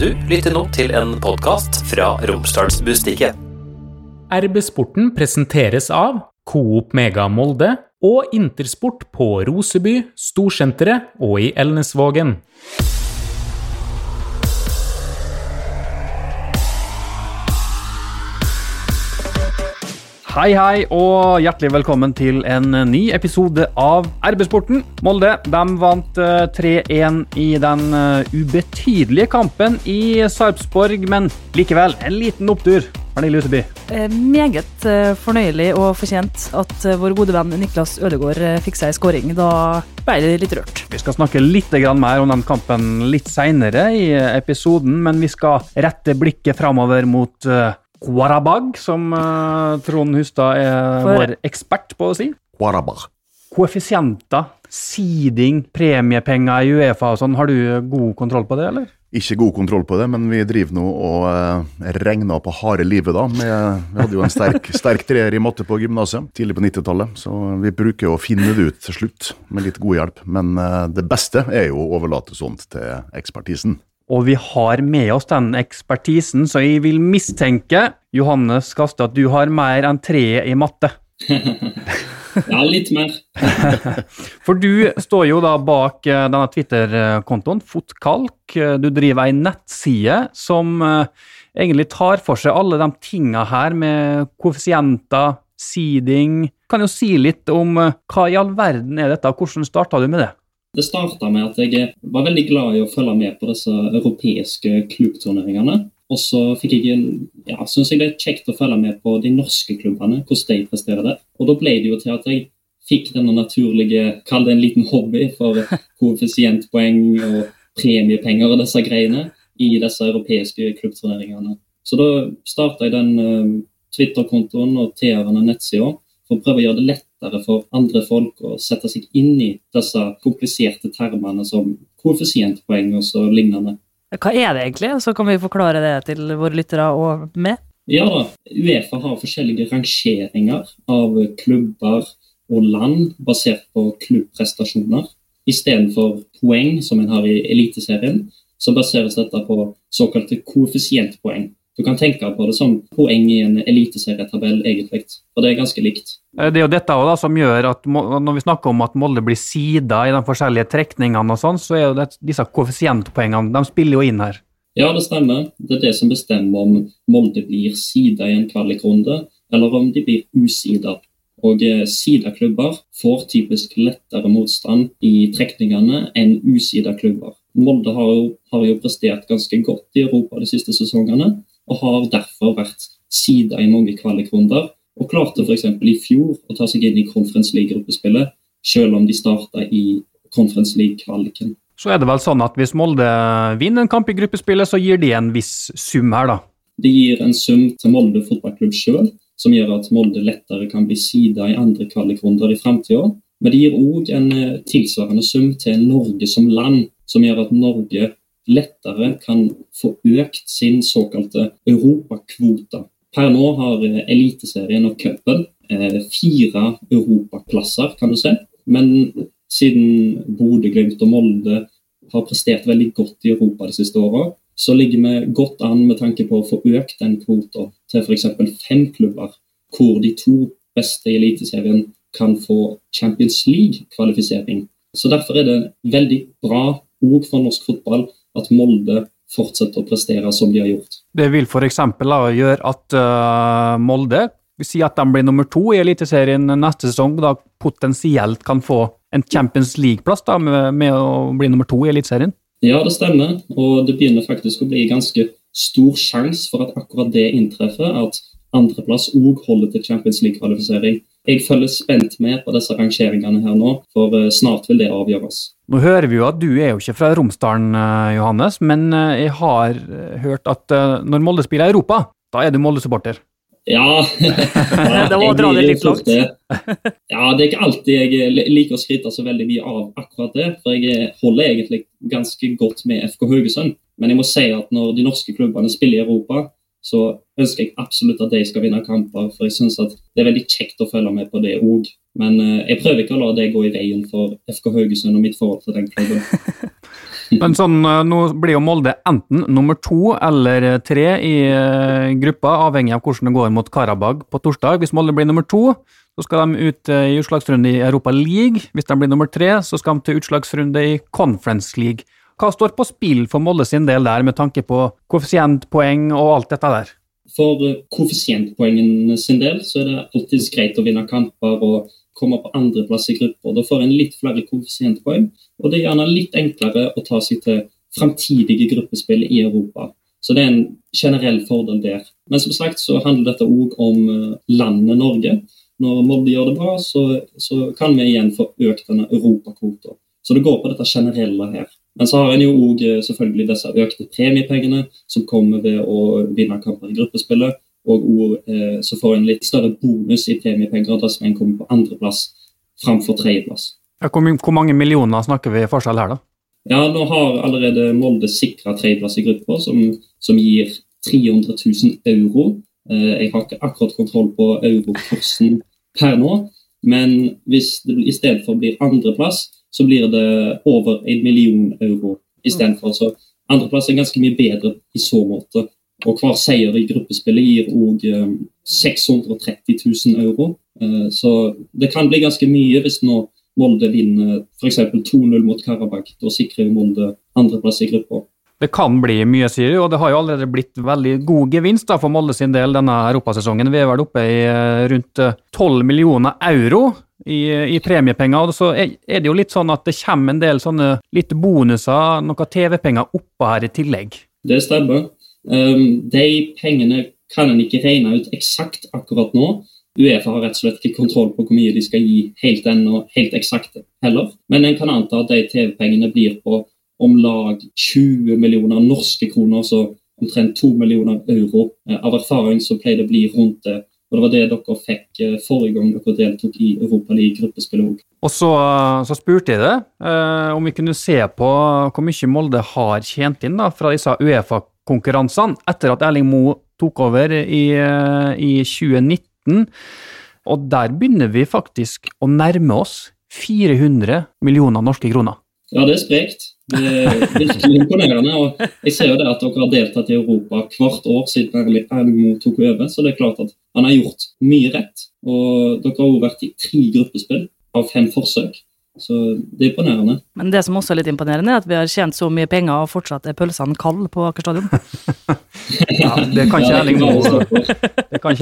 Du lytter nå til en podkast fra Romsdalsbustiket. RB-sporten presenteres av Coop Mega Molde og Intersport på Roseby, Storsenteret og i Elnesvågen. Hei, hei, og hjertelig velkommen til en ny episode av RB-sporten. Molde de vant eh, 3-1 i den eh, ubetydelige kampen i Sarpsborg, men likevel en liten opptur. Pernille Huseby. Eh, Meget eh, fornøyelig og fortjent at eh, vår gode venn Niklas Ødegaard eh, fikk seg en skåring. Da ble det litt rørt. Vi skal snakke litt mer om den kampen litt seinere i episoden, men vi skal rette blikket framover mot Qarabag, som eh, Trond Hustad er For- vår ekspert på å si. Quarabag. Koeffisienter, seeding, premiepenger i Uefa og sånn. Har du god kontroll på det, eller? Ikke god kontroll på det, men vi driver nå og uh, regner på harde livet da. Med, vi hadde jo en sterk, sterk treer i matte på gymnaset tidlig på 90-tallet, så vi bruker jo å finne det ut til slutt med litt god hjelp. Men uh, det beste er jo å overlate sånt til ekspertisen. Og vi har med oss den ekspertisen, så jeg vil mistenke, Johannes Kaste, at du har mer enn tre i matte. Ja, litt mer. For du står jo da bak eh, denne Twitter-kontoen, Fotkalk. Du driver ei nettside som eh, egentlig tar for seg alle de tinga her med koeffisienter, seeding. Kan jo si litt om eh, hva i all verden er dette, og hvordan starta du med det? Det starta med at jeg var veldig glad i å følge med på disse europeiske klubbturneringene. Og så fikk jeg en, ja, synes jeg det er kjekt å følge med på de norske klubbene, hvordan de presterer der. Og da ble det jo til at jeg fikk denne naturlige, kall det en liten hobby for koeffisientpoeng og premiepenger og disse greiene i disse europeiske klubbturneringene. Så da starta jeg den eh, Twitter-kontoen og TR-ene nettsida for å prøve å gjøre det lettere for andre folk å sette seg inn i disse kompliserte termene som koeffisientpoeng og så lignende. Hva er det egentlig? Så kan vi forklare det til våre lyttere og med. Ja da, Uefa har forskjellige rangeringer av klubber og land basert på klubbprestasjoner. Istedenfor poeng, som en har i Eliteserien, så baseres dette på såkalte koeffisientpoeng. Du kan tenke på det som poeng i en eliteserietabell, egentlig. Og det er ganske likt. Eh, Det er jo dette også da, som gjør at når vi snakker om at Molde blir sida i de forskjellige trekningene, og sånn, så er jo det, disse koeffisientpoengene de spiller jo inn her. Ja, det stemmer. Det er det som bestemmer om Molde blir sida i en kvalikrunde, eller om de blir usida. Og eh, sidaklubber får typisk lettere motstand i trekningene enn usida klubber. Molde har jo, har jo prestert ganske godt i Europa de siste sesongene, og har derfor vært sida i mange kvalikrunder. Og klarte f.eks. i fjor å ta seg inn i Conference League-gruppespillet, selv om de starta i Conference League-kvaliken. Så er det vel sånn at hvis Molde vinner en kamp i gruppespillet, så gir de en viss sum her, da. Det gir en sum til Molde fotballklubb sjøl, som gjør at Molde lettere kan bli sida i andre kvalikrunder i framtida. Men det gir òg en eh, tilsvarende sum til Norge som land, som gjør at Norge lettere kan få økt sin såkalte europakvote. Per nå har eh, Eliteserien og cupen eh, fire europaplasser, kan du se. Men siden Bodø-Glimt og Molde har prestert veldig godt i Europa de siste åra, så ligger vi godt an med tanke på å få økt den kvota til f.eks. fem klubber, hvor de to beste i Eliteserien kan få Champions League-kvalifisering. Så Derfor er det veldig bra òg for norsk fotball at Molde fortsetter å prestere som de har gjort. Det vil f.eks. gjøre at uh, Molde vi sier at de blir nummer to i Eliteserien neste sesong, og da potensielt kan få en Champions League-plass da, med, med å bli nummer to i Eliteserien. Ja, det stemmer. Og det begynner faktisk å bli ganske stor sjanse for at akkurat det inntreffer, at andreplass òg holder til Champions League-kvalifisering. Jeg følger spent med på disse rangeringene her nå, for eh, snart vil det avgjøres. Nå hører vi jo at du er jo ikke fra Romsdalen, øh, Johannes, men øh, jeg har hørt at når Molde spiller i Europa, da er du Molde-supporter. Ja, ja Det var å dra det litt langt. det. Ja, det er ikke alltid jeg eh, liker å skryte så veldig mye av akkurat det. For jeg eh, holder egentlig ganske godt med FK Haugesund. Men jeg må si at når de norske klubbene spiller i Europa, så ønsker jeg absolutt at de skal vinne kamper. For jeg syns at det er veldig kjekt å følge med på det òg. Men eh, jeg prøver ikke å la det gå i veien for FK Haugesund og mitt forhold til den klubben. Men sånn, eh, nå blir jo Molde enten nummer to eller tre i eh, gruppa, avhengig av hvordan det går mot Karabag på torsdag. Hvis Molde blir nummer to, så skal de ut i utslagsrunde i Europa League. Hvis de blir nummer tre, så skal de til utslagsrunde i Conference League. Hva står på spill for Molde sin del der, med tanke på koeffisientpoeng og alt dette der? For koeffisientpoengene sin del så er det alltid greit å vinne kamper og komme på andreplass i grupper. Da får en litt flere koeffisientpoeng, og det er gjerne litt enklere å ta seg til framtidige gruppespill i Europa. Så det er en generell fordel der. Men som sagt så handler dette òg om landet Norge. Når Molde gjør det bra, så, så kan vi igjen få økt denne europakvota. Så det går på dette generelle her. Men så har en jo òg selvfølgelig disse økte premiepengene som kommer ved å vinne kamper i gruppespillet. Og eh, så får en litt større bonus i premiepenger dersom en kommer på andreplass framfor tredjeplass. Hvor, hvor mange millioner snakker vi forskjell her, da? Ja, Nå har allerede Molde sikra tredjeplass i gruppa, som, som, gir 300 000 euro. Eh, jeg har ikke akkurat kontroll på eurokursen per nå, men hvis det i stedet for blir andreplass, så blir det over en million euro istedenfor. Så andreplass er ganske mye bedre i så måte. Og hver seier i gruppespillet gir òg 630 000 euro. Eh, så det kan bli ganske mye hvis nå Molde vinner f.eks. 2-0 mot Karabakh. Da sikrer Molde andreplass i gruppa. Det kan bli mye, sier du, og det har jo allerede blitt veldig god gevinst da, for Molde sin del denne europasesongen. Vi er vel oppe i eh, rundt 12 eh, millioner euro i, i premiepenger. og Så er, det jo litt sånn at det kommer en del sånne litt bonuser, noen TV-penger oppå her i tillegg. Det stemmer. Um, de pengene kan en ikke regne ut eksakt akkurat nå. Uefa har rett og slett ikke kontroll på hvor mye de skal gi helt ennå, helt eksakt heller. Men en kan anta at de TV-pengene blir på om lag 20 millioner norske kroner, så omtrent 2 millioner euro. Eh, av erfaring så pleier det å bli rundt det. Og Det var det dere fikk eh, forrige gang dere deltok i Europa League-gruppespillet òg. Og så, så, spurte jeg det, eh, om vi kunne se på hvor mye Molde har tjent inn da, fra disse Uefa-konkurransene etter at Erling Moe tok over i, eh, i 2019. Og der begynner vi faktisk å nærme oss 400 millioner norske kroner. Ja, det er sprekt. Virkelig imponerende. og Jeg ser jo det at dere har deltatt i Europa hvert år siden Erling tok over. Så det er klart at han har gjort mye rett. Og dere har også vært i tre gruppespill av fem forsøk. Så det er imponerende. Men det som også er litt imponerende, er at vi har tjent så mye penger, og fortsatt er pølsene kalde på Aker stadion. ja, det kan ikke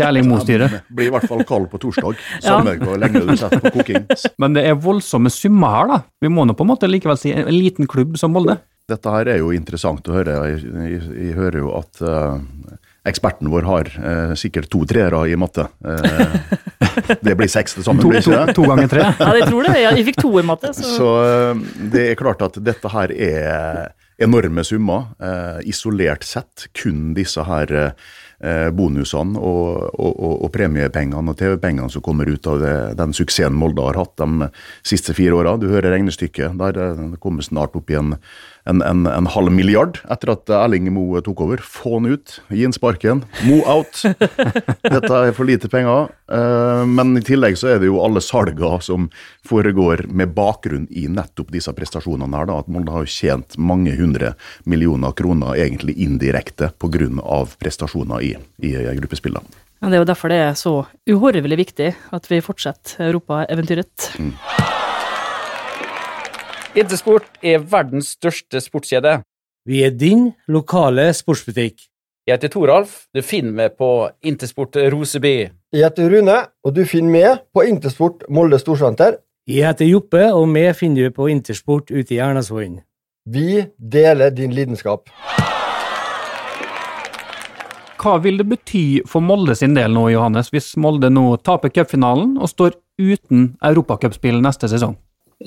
Erling Moe styre. Blir i hvert fall kald på torsdag, samme ja. hvor lenge du setter på koking. Men det er voldsomme summer her, da. Vi må nå på en måte likevel si en liten klubb som Molde. Dette her er jo interessant å høre. Jeg, jeg, jeg hører jo at uh, eksperten vår har eh, sikkert to treere i matte. Eh, det blir seks til sammen, to, blir ikke det? To, to ganger tre? ja, jeg tror det. Jeg fikk to i matte. Så. så eh, det er klart at dette her er enorme summer. Eh, isolert sett kun disse her eh, bonusene og, og, og, og, premiepengene og TV-pengene som kommer ut av det, den suksessen Molde har hatt de siste fire åra. Du hører regnestykket. Der det kommer snart opp i en en, en, en, halv milliard etter at Erling Moe tok over. Få han ut, gi han sparken. Mo out. Dette er for lite penger. Eh, men i tillegg så er det jo alle salger som foregår med bakgrunn i nettopp disse prestasjonene her. da, At Molde har tjent mange hundre millioner kroner egentlig indirekte pga. prestasjoner i, i gruppespillene. Ja, det er jo derfor det er så uhorvelig viktig at vi fortsetter europaeventyret. Mm. Intersport er verdens største sportskjede. Vi er din lokale sportsbutikk. Jeg heter Toralf. Du finner meg på Intersport Roseby. Jeg heter Rune, og du finner meg på Intersport Molde Storsenter. Jeg heter Joppe, og meg finner du på Intersport ute i Ernasvollen. Vi deler din lidenskap. Hva vil det bety for Molde sin del nå, Johannes, hvis Molde nå taper cupfinalen og står uten europacupspill neste sesong?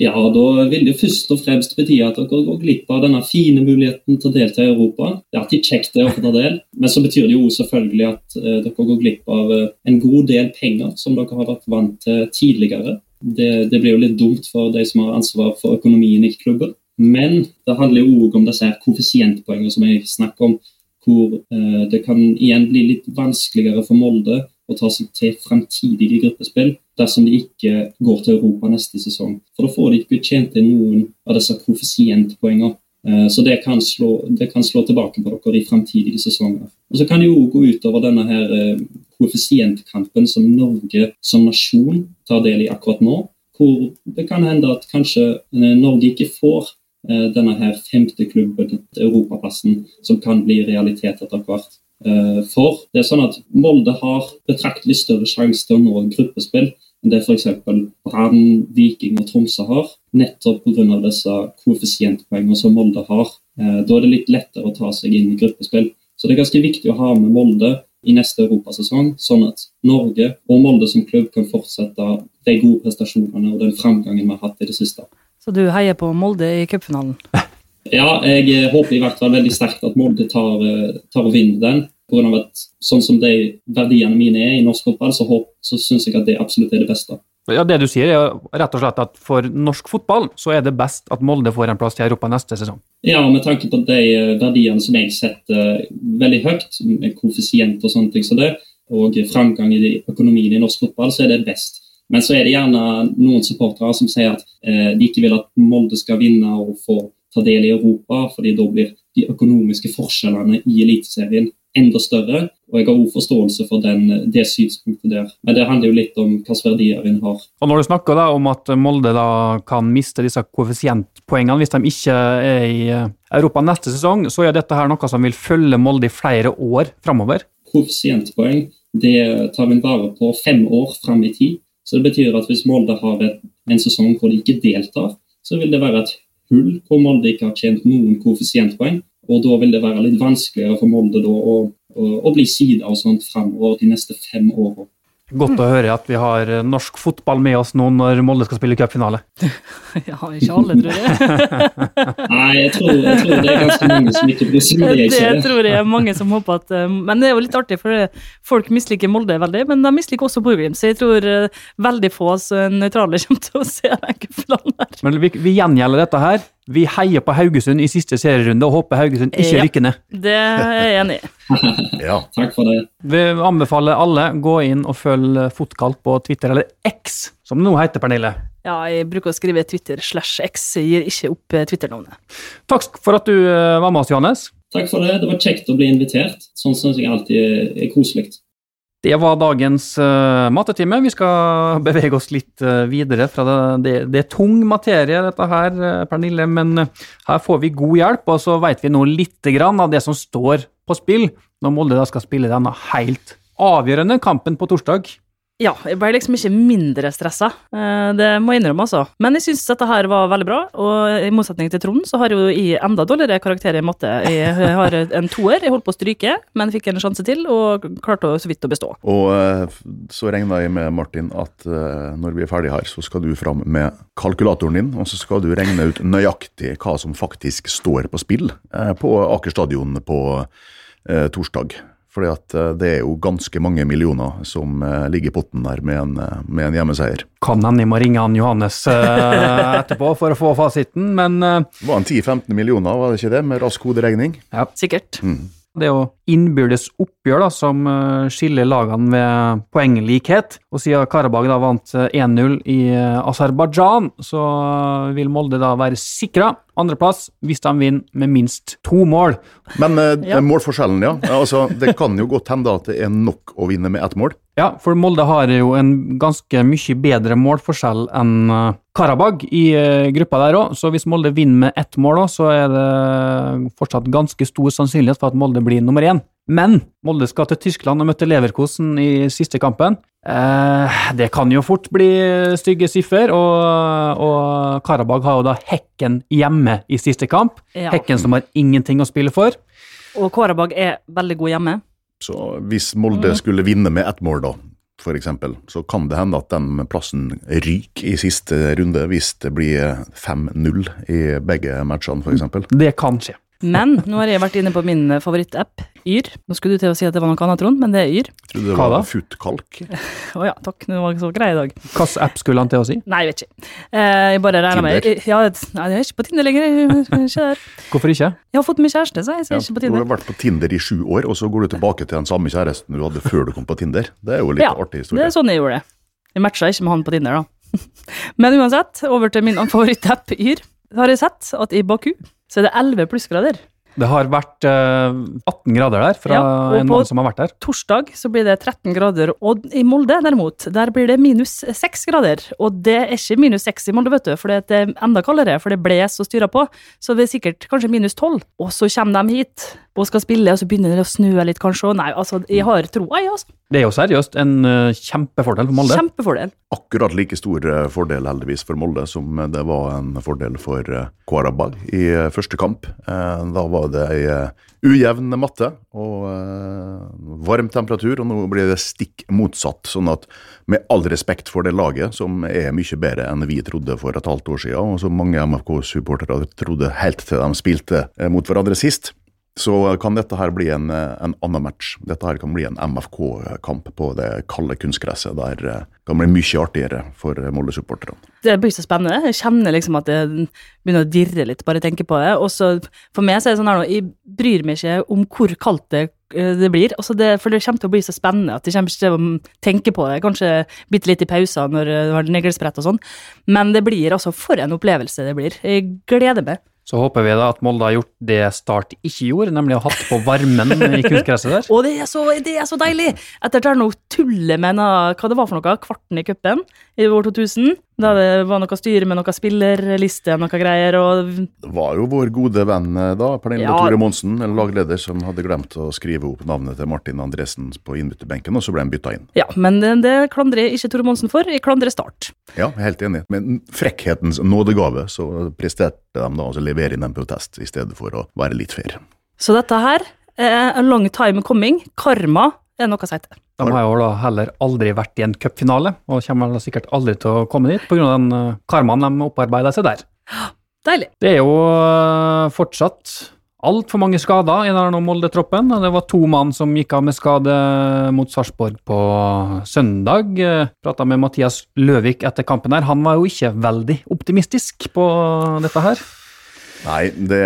Ja, da vil det først og fremst bety at dere går glipp av denne fine muligheten til å delta i Europa. Det er alltid kjekt å få ta del, men så betyr det jo selvfølgelig at uh, dere går glipp av uh, en god del penger som dere har vært vant til tidligere. Det, det, blir jo litt dumt for de som har ansvar for økonomien i klubben. Men det handler jo òg om disse koeffisientpoengene som jeg snakker om, hvor uh, det kan igjen bli litt vanskeligere for Molde å ta seg til fremtidige gruppespill dersom de ikke går til Europa neste sesong. For da får de ikke tjent inn noen av disse koeffisientpoengene. Eh, Så det kan, slå, det kan slå tilbake på dere i fremtidige sesonger. Og Så kan det jo gå utover denne her eh, koeffisientkampen som Norge som nasjon tar del i akkurat nå. Hvor det kan hende at kanskje eh, Norge ikke får eh, denne her femte klubben, europaplassen, som kan bli realitet etter hvert. Eh, For det er sånn at Molde har betraktelig større sjanse til å nå gruppespill enn det f.eks. Brann, Viking og Tromsø har, nettopp pga. disse koeffisientpoengene som Molde har. Eh, Da er det litt lettere å ta seg inn i gruppespill. Så det er ganske viktig å ha med Molde i neste europasesong, sånn at Norge og Molde som klubb kan fortsette de gode prestasjonene og den framgangen vi har hatt i det siste. Så du heier på Molde i cupfinalen? Ja, jeg håper i hvert fall veldig sterkt at Molde tar, eh, tar og vinner den. På grunn av at sånn som de verdiene mine er i norsk fotball, så, så syns jeg at det absolutt er det beste. Ja, Det du sier, er rett og slett at for norsk fotball så er det best at Molde får en plass til Europa neste sesong. Ja, med tanke på de eh, verdiene som jeg setter eh, veldig høyt, med koeffisient og sånne ting som det, og framgang i økonomien i norsk fotball, så er det best. Men så er det gjerne noen supportere som sier at eh, de ikke vil at Molde skal vinne og få ta del i Europa, fordi da blir de økonomiske forskjellene i Eliteserien enda større. Og jeg har òg forståelse for den, det synspunktet der. Men det handler jo litt om hvilke verdier en har. Og Når du snakker da om at Molde da kan miste disse koeffisientpoengene hvis de ikke er i eh, Europa neste sesong, så er dette her noe som vil følge Molde i flere år framover. Koeffisientpoeng det tar en vare på fem år fram i tid. Så det betyr at hvis Molde har et, en sesong hvor de ikke deltar, så vil det være et hull hvor Molde ikke har tjent noen koeffisientpoeng. Og da vil det være litt vanskeligere for Molde da å, å, å bli sida og sånt fremover de neste fem årene. Godt å høre at vi har norsk fotball med oss nå når Molde skal spille cupfinale. Ja, ikke alle, tror jeg. Nei, jeg tror, jeg tror det er ganske mange som ikke bryr seg om det jeg Det tror jeg er mange som håper at eh, Men det er jo litt artig, for folk misliker Molde veldig, men de misliker også Borgrim, så jeg tror eh, veldig få oss nøytrale kommer til å se den cupfinalen her. Men vi, vi gjengjelder dette her. Vi heier på Haugesund i siste serierunde og håper Haugesund ikke Ja. rykker ned. Det er jeg enig i. Ja. Takk for det. Vi anbefaler alle gå inn og følge Fotkalk på Twitter, eller X, som det nå heter, Pernille. Ja, jeg bruker å skrive Twitter slash X, jeg gir ikke opp eh, Twitter-navnet. Takk for at du eh, var med oss, Johannes. Takk for det. Det var kjekt å bli invitert. Sånn syns jeg alltid er koselig. Det var dagens uh, matetime. Vi skal bevege oss litt uh, videre fra det, det. Det er tung materie, dette her, eh, Pernille, men her får vi god hjelp, og så vet vi nå litt av det som står på spill når Molde da skal spille denne helt avgjørende kampen på torsdag. Ja, jeg ble liksom ikke mindre stressa, eh, det må jeg innrømme, altså. Men jeg syns dette her var veldig bra, og i motsetning til Trond, så har jo jeg enda dårligere karakter i matte. Jeg har en toer, jeg holdt på å stryke, men fikk en sjanse til, og klarte så vidt å bestå. Og eh, så regna jeg med, Martin, at eh, når vi er ferdige her, så skal du fram med kalkulatoren din, og så skal du regne ut nøyaktig hva som faktisk står på spill på Aker stadion på torsdag. Fordi at eh, det er jo ganske mange millioner som eh, ligger i potten der med en, eh, med en hjemmeseier. Kan hende jeg må ringe han Johannes etterpå for å få fasiten, men Det var en 10-15 millioner, var det ikke det, med rask hoderegning? Ja, Sikkert. Det er jo innbyrdes oppgjør da, som eh, skiller lagene ved poenglikhet. Og siden Karabag da vant eh, 1-0 i eh, Aserbajdsjan, så eh, vil Molde da være sikra andreplass hvis de vinner med minst to mål. Men eh, Ja. målforskjellen, ja. Altså, det kan jo godt hende at det er nok å vinne med ett mål. Ja, for Molde har jo en ganske mye bedre målforskjell enn eh, Karabag i eh, gruppa der òg, så hvis Molde vinner med ett mål, òg, så er det fortsatt ganske stor sannsynlighet for at Molde blir nummer én. Men Molde skal til Tyskland og møte Leverkosen i siste kampen. Eh, det kan jo fort bli stygge siffer, og, og Karabag har jo da Hekken hjemme i siste kamp. Ja. Hekken som har ingenting å spille for. Og Karabag er veldig god hjemme. Så hvis Molde skulle vinne med ett mål, da, for eksempel, så kan det hende at den plassen ryker i siste runde hvis det blir 5-0 i begge matchene, for eksempel. Det kan skje. Men nå har jeg vært inne på min favorittapp, Yr. Nå skulle du til å si at det var noe annet, Trond, men det er Yr. Jeg trodde det Hva da? var Futkalk. Å ja, takk, Nå var så grei i dag. Hvilken app skulle han til å si? Nei, jeg vet ikke. Eh, jeg bare regner med Tinder. Ja, nei, jeg er ikke på Tinder lenger. Er ikke der. Hvorfor ikke? Jeg har fått meg kjæreste, så jeg er Ja, ikke på Tinder. du har vært på Tinder i sju år, og så går du tilbake til den samme kjæresten du hadde før du kom på Tinder. Det er jo litt Ja, artig Det er sånn jeg gjorde det. Jeg matcha ikke med han på Tinder, da. Men uansett, over til min favorittapp, Yr. Har jeg sett at i Baku så er det 11 plussgrader. Det har vært eh, 18 grader der fra Ja, og en på- som har vært der. Torsdag så blir det 13 grader, og i Molde derimot, der blir det minus 6 grader. Og det er ikke minus 6 i Molde, vet du, for det er enda kaldere, for det bles og styrer på. Så det er sikkert kanskje minus 12. Og så kommer de hit og skal spille, og så begynner det å snø litt kanskje. Og nei, altså, jeg har troa, jeg, altså. Det er jo seriøst en uh, kjempefordel for Molde. Kjempefordel. Akkurat like stor uh, fordel heldigvis for Molde som det var en fordel for uh, Karabag i eh, første kamp. Eh, Da var det ei eh, ujevn matte og eh, varm temperatur, og nå blir det stikk motsatt. Sånn at med all respekt for det laget, som er mye bedre enn vi trodde for et halvt år siden, og som mange MFK-supportere trodde helt til de spilte eh, mot hverandre sist, så kan dette her bli en, eh, en annen match. Dette her kan bli en MFK-kamp på det kalde kunstgresset, der det kan bli mye artigere for eh, Molde-supporterne. Det blir så spennende. Jeg kjenner liksom at det begynner å dirre litt, bare tenke på det. Og for meg så er det sånn her nå, jeg bryr meg ikke om hvor kaldt det, eh, det blir. Altså det, for det kommer til å bli så spennende at jeg kommer ikke til å tenke på det. Kanskje bitte litt i pauser når eh, du har neglesprett og sånn. Men det blir altså for en opplevelse det blir. Jeg gleder meg. Så håper vi da at Molde har gjort det Start ikke gjorde, nemlig å ha hatt på varmen i kunstgresset der. Og det er så, det er så deilig! Etter at noe tullet med noe, hva det var for noe, kvarten i cupen i år 2000, da det var noe styre med noe spillerliste noe greier, og Det var jo vår gode venn eh, da, Pernille Ja. Tore Monsen, eller lagleder, som hadde glemt å skrive opp navnet til Martin Andresen på innbytterbenken, og så ble han bytta inn. ja, men det, det klandrer jeg ikke Tore Monsen for, jeg klandrer Start. Ja, helt enig. Med frekkhetens nådegave så presterte de da å levere inn en protest, i stedet for å være litt fair. Så dette her er a long time coming. Karma er noe som heter. De har jo da heller aldri vært i en cupfinale, og kommer sikkert aldri til å komme dit pga. den eh, karmaen de opparbeider seg der. Deilig. Det er jo eh, fortsatt altfor mange skader i denne Molde-troppen. Det var to mann som gikk av med skade mot Sarpsborg på søndag. Prata med Mathias Løvik etter kampen her. Han var jo ikke veldig optimistisk på dette her. Nei, det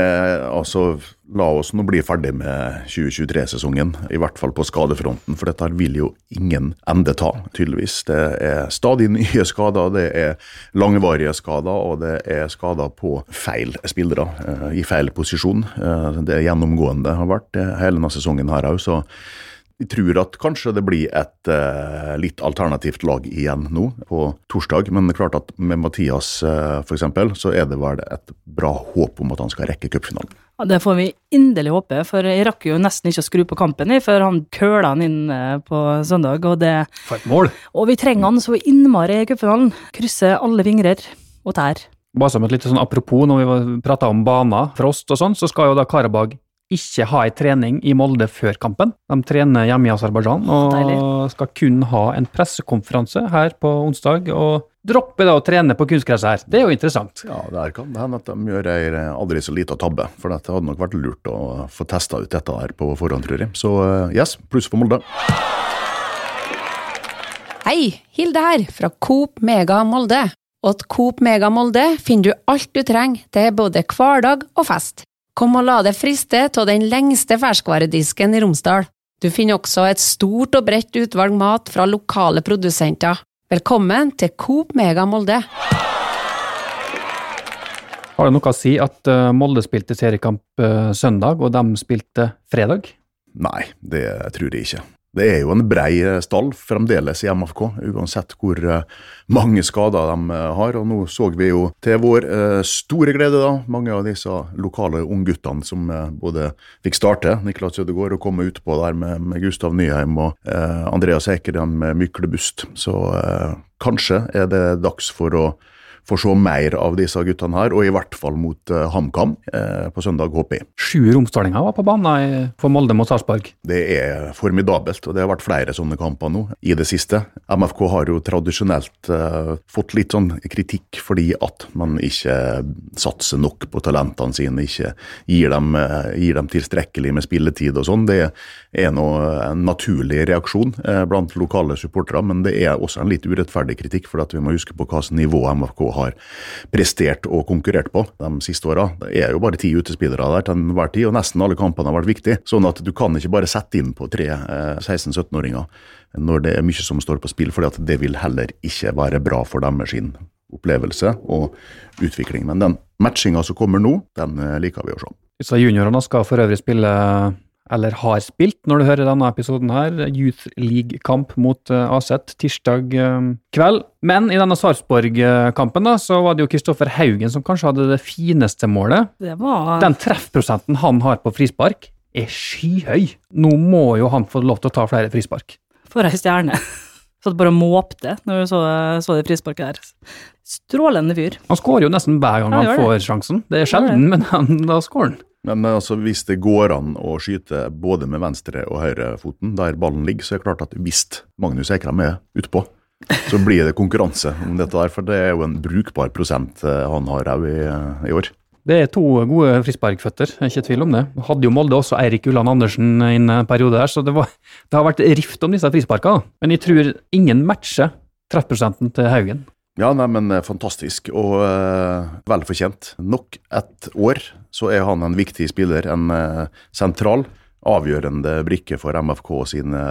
altså La oss nå bli ferdig med 2023-sesongen, i hvert fall på skadefronten, for dette vil jo ingen ende ta, tydeligvis. Det er stadig nye skader, det er langvarige skader, og det er skader på feil spillere, eh, i feil posisjon. Eh, det gjennomgående har vært hele denne sesongen her òg, så vi tror at kanskje det blir et eh, litt alternativt lag igjen nå på torsdag, men det er klart at med Mathias eh, for eksempel, så er det vel et bra håp om at han skal rekke cupfinalen. Ja, det får vi inderlig håpe, for jeg rakk jo nesten ikke å skru på kampen i, før han køla han inn eh, på søndag, og det For et mål! Og vi trenger han så innmari i cupfinalen. Krysser alle fingrer og tær. Bare som et lite sånn apropos, når vi prata om baner, frost og sånn, så skal jo da Karabag ikke ha ei trening i Molde før kampen. De trener hjemme i Aserbajdsjan og Deilig. skal kun ha en pressekonferanse her på onsdag. Og droppe da å trene på kunstgresset her. Det er jo interessant. Ja, der kan det hende at de gjør ei aldri så lita tabbe, for det hadde nok vært lurt å få testa ut dette her på forhånd, tror jeg. Så eh, yes, pluss for Molde. Hei, Hilde her, fra Coop Mega Molde. Og at Coop Mega Molde finner du alt du trenger til både hverdag og fest. Kom og la deg friste av den lengste ferskvaredisken i Romsdal. Du finner også et stort og bredt utvalg mat fra lokale produsenter. Velkommen til Coop Mega Molde. Har det noe å si at eh, Molde spilte seriekamp eh, søndag, og de spilte fredag? Nei, det tror jeg ikke. Det er jo en brei eh, stall fremdeles i MFK, uansett hvor eh, mange skader de eh, har. Og nå så vi jo til vår store glede da, mange av disse lokale ungguttene som både fikk starte, Niklas Ødegaard, og komme utpå der med, Gustav Nyheim og Andreas Ekerem med Myklebust. Så kanskje er det dags for å få se mer av disse guttene her, og i hvert fall mot uh, HamKam uh, på søndag, håper jeg. Sju romsdalinger var på banen for Molde mot Sarpsborg. Det er formidabelt, og det har vært flere sånne kamper nå i det siste. MFK har jo tradisjonelt uh, fått litt sånn kritikk fordi at man ikke satser nok på talentene sine, ikke gir dem, gir dem tilstrekkelig med spilletid og sånn. Det er nå en naturlig reaksjon blant lokale supportere, men det er også en litt urettferdig kritikk, for at vi må huske på hvilket nivå MFK har prestert og konkurrert på de siste åra. Det er jo bare ti utespillere der til enhver tid, og nesten alle kampene har vært viktige. Sånn at du kan ikke bare sette inn på tre eh, 16-17-åringer når det er mye som står på spill, for det vil heller ikke være bra for deres opplevelse og utvikling. Men den matchinga som kommer nå, den eh, liker vi å se. Juniorene skal for øvrig spille, eller har spilt, når du hører denne episoden her, Youth League-kamp mot eh, Aset tirsdag eh, kveld. Men i denne Sarpsborg-kampen da, så var det jo Kristoffer Haugen som kanskje hadde det fineste målet. Det var Den treffprosenten han har på frispark, er skyhøy. Nå må jo han få lov til å ta flere frispark. for ei stjerne. Satt bare og måpte når du så, så det frisparket der. Strålende fyr. Han skårer jo nesten hver gang han, han får sjansen. Det er sjelden, men han, da skårer han. Men altså, hvis det går an å skyte både med venstre og høyrefoten der ballen ligger, så er det klart at hvis Magnus Ekrem er utpå, så blir det konkurranse om dette der. For det er jo en brukbar prosent eh, han har òg i, i år. Det er to gode frisparkføtter, er ikke tvil om det. Hadde jo Molde også Eirik Ulland Andersen i en periode der, så det, var, det har vært rift om disse frisparkene. Men jeg tror ingen matcher treffprosenten til Haugen. Ja, nei, men eh, fantastisk og eh, velfortjent. Nok et år så er han en viktig spiller, en eh, sentral, avgjørende brikke for MFK sine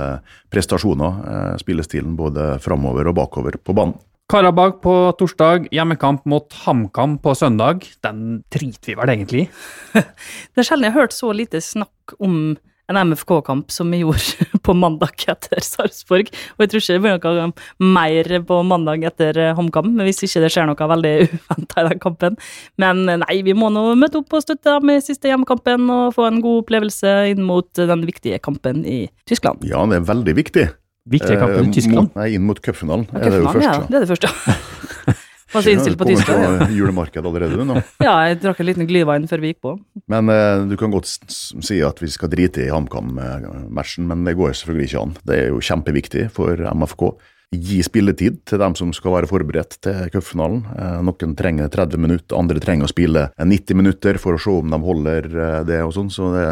prestasjoner. Eh, spillestilen både framover og bakover på banen. Karabag på torsdag, hjemmekamp mot HamKam på søndag. Den driter vi vel egentlig i. Det er sjelden jeg har hørt så lite snakk om en MFK-kamp som vi gjorde på mandag etter Sarpsborg. Og jeg tror ikke det blir noe mer på mandag etter eh, HamKam, hvis ikke det skjer noe veldig uventa i den kampen. Men eh, nei, vi må nå møte opp og støtte dem i siste hjemmekampen og få en god opplevelse inn mot den viktige kampen i Tyskland. Ja, det er veldig viktig. Viktige kampen Eh, i Tyskland. Mot, nei, inn mot cupfinalen er det jo først. ja, det er det første. Var så innstilt på Tyskland. ja. julemarked allerede du nå. Ja, jeg drakk en liten glyvein før vi gikk på. Men eh, du kan godt si at vi skal drite i HamKam-matchen, men det går selvfølgelig ikke an. Det er jo kjempeviktig for MFK. Gi spilletid til dem som skal være forberedt til cupfinalen. Eh, noen trenger 30 minutter, andre trenger å spille 90 minutter for å se om de holder eh, det og sånn. Så det,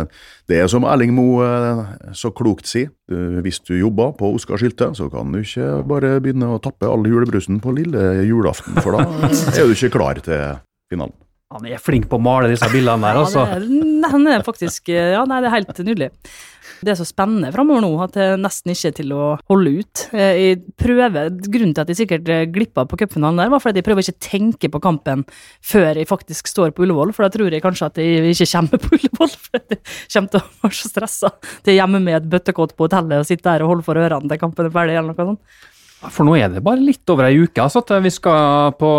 det er som Erling Moe eh, så klokt sier. Hvis du jobber på Oskar Sylte, så kan du ikke bare begynne å tappe all julebrusen på lille julaften, for da er du ikke klar til finalen. Han er flink på å male disse bildene der, altså. Ja, det er, nei, han er faktisk Ja, nei, det er helt nydelig. Det er så spennende framover nå at det nesten ikke er til å holde ut. Eh, Jeg prøver, Grunnen til at jeg sikkert eh, glippa på cupfinalen der, var fordi jeg prøver ikke å tenke på kampen før jeg faktisk står på Ullevål, for da tror jeg kanskje at jeg ikke kommer på Ullevål. For jeg kommer til å være så stressa til hjemme med et bøttekott på hotellet og sitte der og holde for ørene til kampen er ferdig, eller noe sånt. For nå er det bare litt over ei uke altså, til vi skal på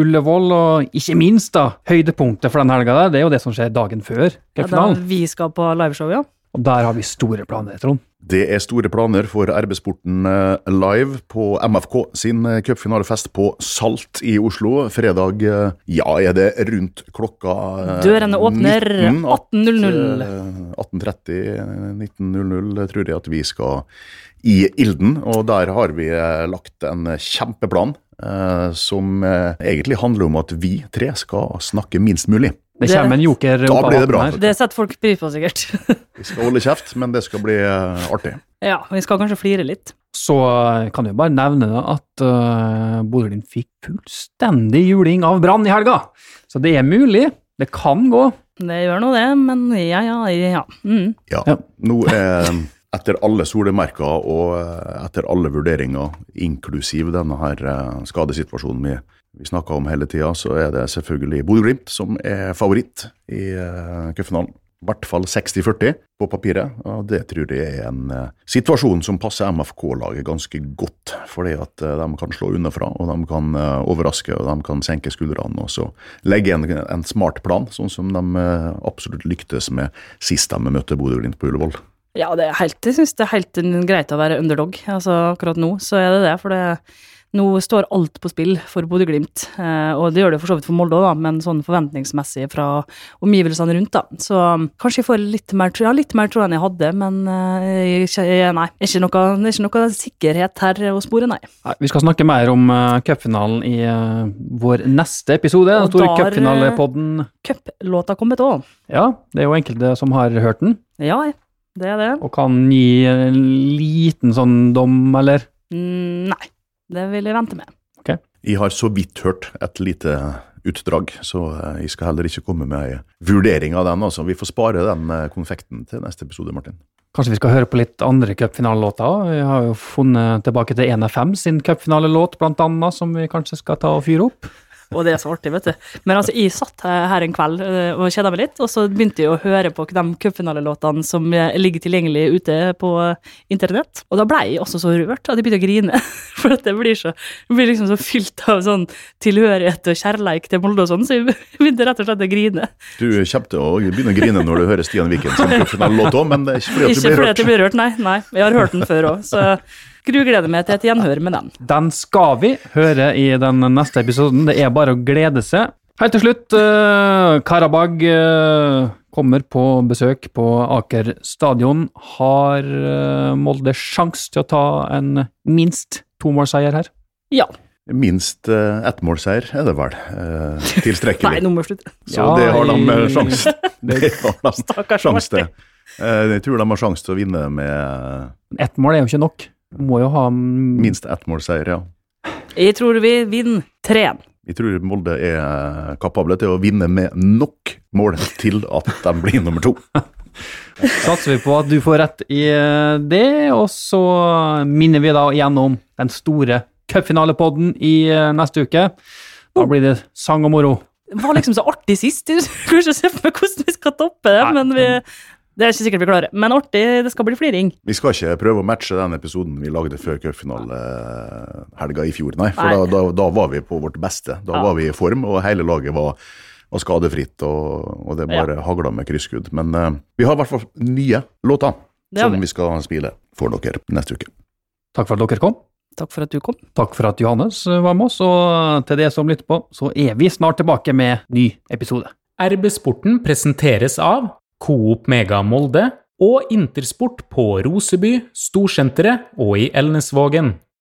Ullevål, og ikke minst da, høydepunktet for den helga det er jo det som skjer dagen før Ja, da cupfinalen. vi skal på liveshow, ja. Og der har vi store planer, Trond. Det er store planer for RB-sporten eh, live på MFK sin eh, cupfinalefest på Salt i Oslo. Fredag, eh, ja, er det rundt klokka Dørene åpner 18.00. eh, 18.30, 19.00 tror jeg at vi skal i Ilden. Og der har vi lagt en kjempeplan som eh, egentlig handler om at vi tre skal snakke minst mulig. Det kommer en joker opp av hatten her. Det setter folk pris på, sikkert. Vi skal holde kjeft, men det skal bli eh, artig. Ja, vi skal kanskje flire litt. Så eh, kan jeg bare nevne at uh, Bodø-Glimt fikk fullstendig juling av Brann i helga. Så det er mulig. Det kan gå. Det gjør nå det, men ja, ja, ja. Mm. Ja. Ja. Nå er etter alle solemerker og eh, etter alle vurderinger, inklusiv denne her eh, skadesituasjonen vi, vi snakka om hele tida, så er det selvfølgelig Bodø-Glimt som er favoritt i uh, cupfinalen. I hvert fall 60-40 på papiret, og det tror jeg er en eh, situasjon som passer MFK-laget ganske godt. Fordi at eh, de kan slå unnafra, og de kan eh, overraske og de kan senke skuldrene. Og så legge en, en smart plan, sånn som de eh, absolutt lyktes med sist de møtte Bodø-Glimt på Ullevål. Ja, det er helt, jeg syns det er helt greit å være underdog. Altså, akkurat nå så er det det, for det, nå står alt på spill for Bodø-Glimt. Eh, og det gjør det for så vidt for Molde òg, men sånn forventningsmessig fra omgivelsene rundt, da. Så um, kanskje jeg får litt mer, ja, litt mer tro enn jeg hadde, men eh, jeg, nei. Ikke noe, ikke noe sikkerhet her å spore, nei. Nei, vi skal snakke mer om uh, cupfinalen i uh, vår neste episode. Den store der, cupfinalepodden. Cuplåta kommet òg. Ja, det er jo enkelte som har hørt den, Ja, det er det. og kan gi en liten sånn dom, eller? Mm, nei, det vil jeg vente med. Jeg har så vidt hørt et lite utdrag, så eh, jeg skal heller ikke komme med ei vurdering av den. altså. Vi får spare den eh, konfekten til neste episode, Martin. Kanskje vi skal høre på litt andre cupfinalelåter? Vi har jo funnet tilbake til 1FM sin cupfinalelåt, blant annet, som vi kanskje skal ta og fyre opp. Og det er så artig, vet du. Men altså, jeg satt her en kveld eh, og kjeda meg litt, og så begynte jeg å høre på de cupfinalelåtene som eh, ligger tilgjengelig ute på internett. Og da ble jeg også så rørt at jeg begynte å grine. For at det blir, så, blir liksom så fylt av sånn tilhørighet og kjærleik til Molde og sånn, så jeg begynte rett og slett å grine. Du kommer til å begynne å grine når du hører Stian Viken sin cupfinalelåt òg, men det er ikke fordi at du blir rørt. Ikke fordi at jeg blir rørt, nei. nei. Jeg har hørt den før òg, så grugleder meg til et gjenhør med den. Den skal vi høre i den neste episoden. Det er bare å glede seg. Helt til slutt, eh, Karabag eh, kommer på besøk på Aker stadion. Har eh, Molde sjanse til å ta en minst tomålseier her? Ja. Minst eh, ettmålseier er det vel. Uh, Nei, tilstrekkelig. nå må vi slutte. Så Ja, det har de eh, sjanse Det har de Stakkars sjanse til. Martin. Eh, jeg tror de har sjanse til å vinne med Ett mål er jo ikke nok. Må jo ha Minst ett målseier, ja. Jeg tror vi vinner 3-1. Jeg tror Molde er kapable til å vinne med nok mål til at de blir nummer to. Satser vi på at du får rett i eh, det, og så minner vi da igjennom den store cupfinalepodden i eh, neste uke. Da blir det sang og moro. Det var liksom så artig sist. Jeg klarer ikke å se for meg hvordan vi skal toppe det, men vi, det er ikke sikkert vi klarer. Men artig, det skal bli fliring. Vi skal ikke prøve å matche den episoden vi lagde før cupfinalehelga i fjor, nei. For Nei. da, da, da var vi på vårt beste. Da Ja. var vi i form, og hele laget var, var skadefritt, og, og det Ja. bare hagla med krysskudd. Men uh, vi har i hvert fall nye låter Det som vi. vi skal spille for dere neste uke. Takk for at dere kom. Takk for at du kom. Takk for at Johannes eh, var med oss, og til det som lytter på, så er vi snart tilbake med ny episode. RB Sporten presenteres av Coop Mega Molde og Intersport på Roseby, Storsenteret og i Elnesvågen.